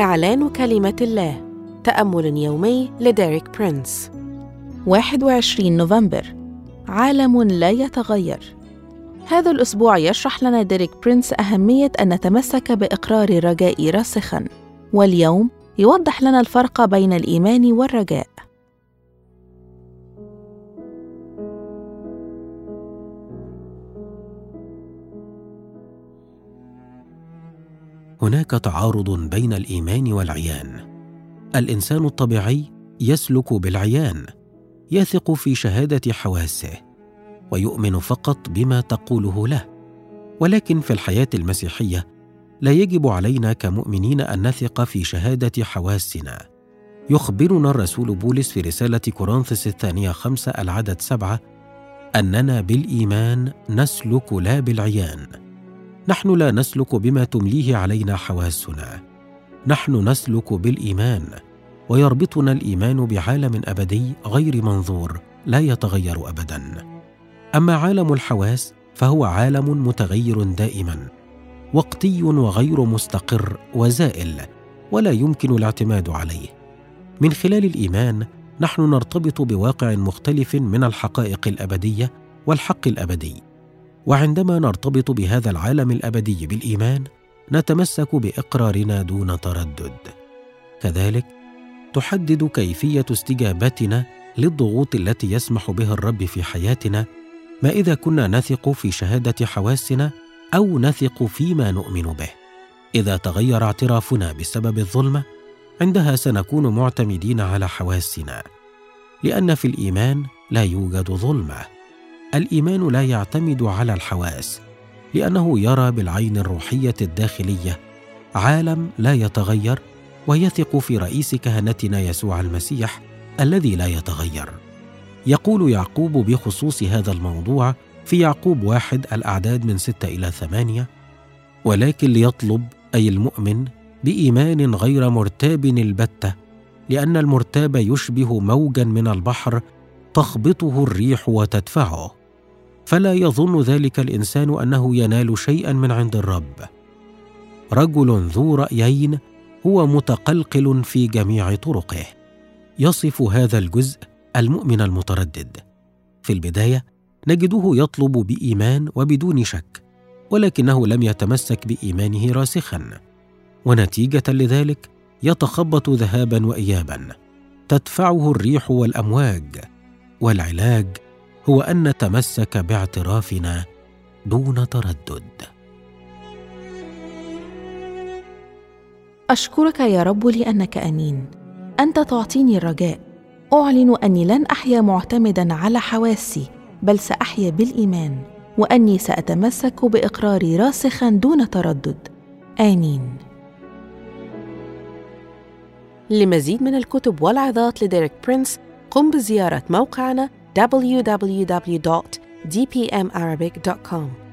إعلان كلمة الله. تأمل يومي لديريك برينس. 21 نوفمبر. عالم لا يتغير. هذا الأسبوع يشرح لنا ديريك برينس أهمية أن نتمسك بإقرار الرجاء راسخاً. واليوم يوضح لنا الفرق بين الإيمان والرجاء. هناك تعارض بين الإيمان والعيان. الإنسان الطبيعي يسلك بالعيان يثق في شهادة حواسه ويؤمن فقط بما تقوله له. ولكن في الحياة المسيحية لا يجب علينا كمؤمنين أن نثق في شهادة حواسنا. يخبرنا الرسول بولس في رسالة كورنثس الثانية خمسة العدد سبعة أننا بالإيمان نسلك لا بالعيان. نحن لا نسلك بما تمليه علينا حواسنا. نحن نسلك بالإيمان ويربطنا الإيمان بعالم أبدي غير منظور لا يتغير ابدا. أما عالم الحواس فهو عالم متغير دائما وقتي وغير مستقر وزائل ولا يمكن الاعتماد عليه. من خلال الإيمان نحن نرتبط بواقع مختلف من الحقائق الأبدية والحق الأبدي. وعندما نرتبط بهذا العالم الأبدي بالإيمان نتمسك بإقرارنا دون تردد. كذلك تحدد كيفية استجابتنا للضغوط التي يسمح بها الرب في حياتنا ما إذا كنا نثق في شهادة حواسنا أو نثق فيما نؤمن به. إذا تغير اعترافنا بسبب الظلمه عندها سنكون معتمدين على حواسنا لأن في الإيمان لا يوجد ظلمة. الإيمان لا يعتمد على الحواس لأنه يرى بالعين الروحية الداخلية عالم لا يتغير ويثق في رئيس كهنتنا يسوع المسيح الذي لا يتغير. يقول يعقوب بخصوص هذا الموضوع في يعقوب واحد الأعداد من ستة إلى ثمانية ولكن ليطلب أي المؤمن بإيمان غير مرتاب البتة لأن المرتاب يشبه موجا من البحر تخبطه الريح وتدفعه. فلا يظن ذلك الإنسان أنه ينال شيئا من عند الرب. رجل ذو رأيين هو متقلقل في جميع طرقه. يصف هذا الجزء المؤمن المتردد. في البداية نجده يطلب بإيمان وبدون شك ولكنه لم يتمسك بإيمانه راسخا. ونتيجة لذلك يتخبط ذهابا وايابا. تدفعه الريح والأمواج والعلاج هو أن نتمسك باعترافنا دون تردد. أشكرك يا رب لأنك أمين. أنت تعطيني الرجاء. أعلن أني لن أحيا معتمدا على حواسي بل سأحيا بالإيمان وأني سأتمسك بإقراري راسخا دون تردد. آمين. لمزيد من الكتب والعظات لديريك برينس قم بزيارة موقعنا www.dpmarabic.com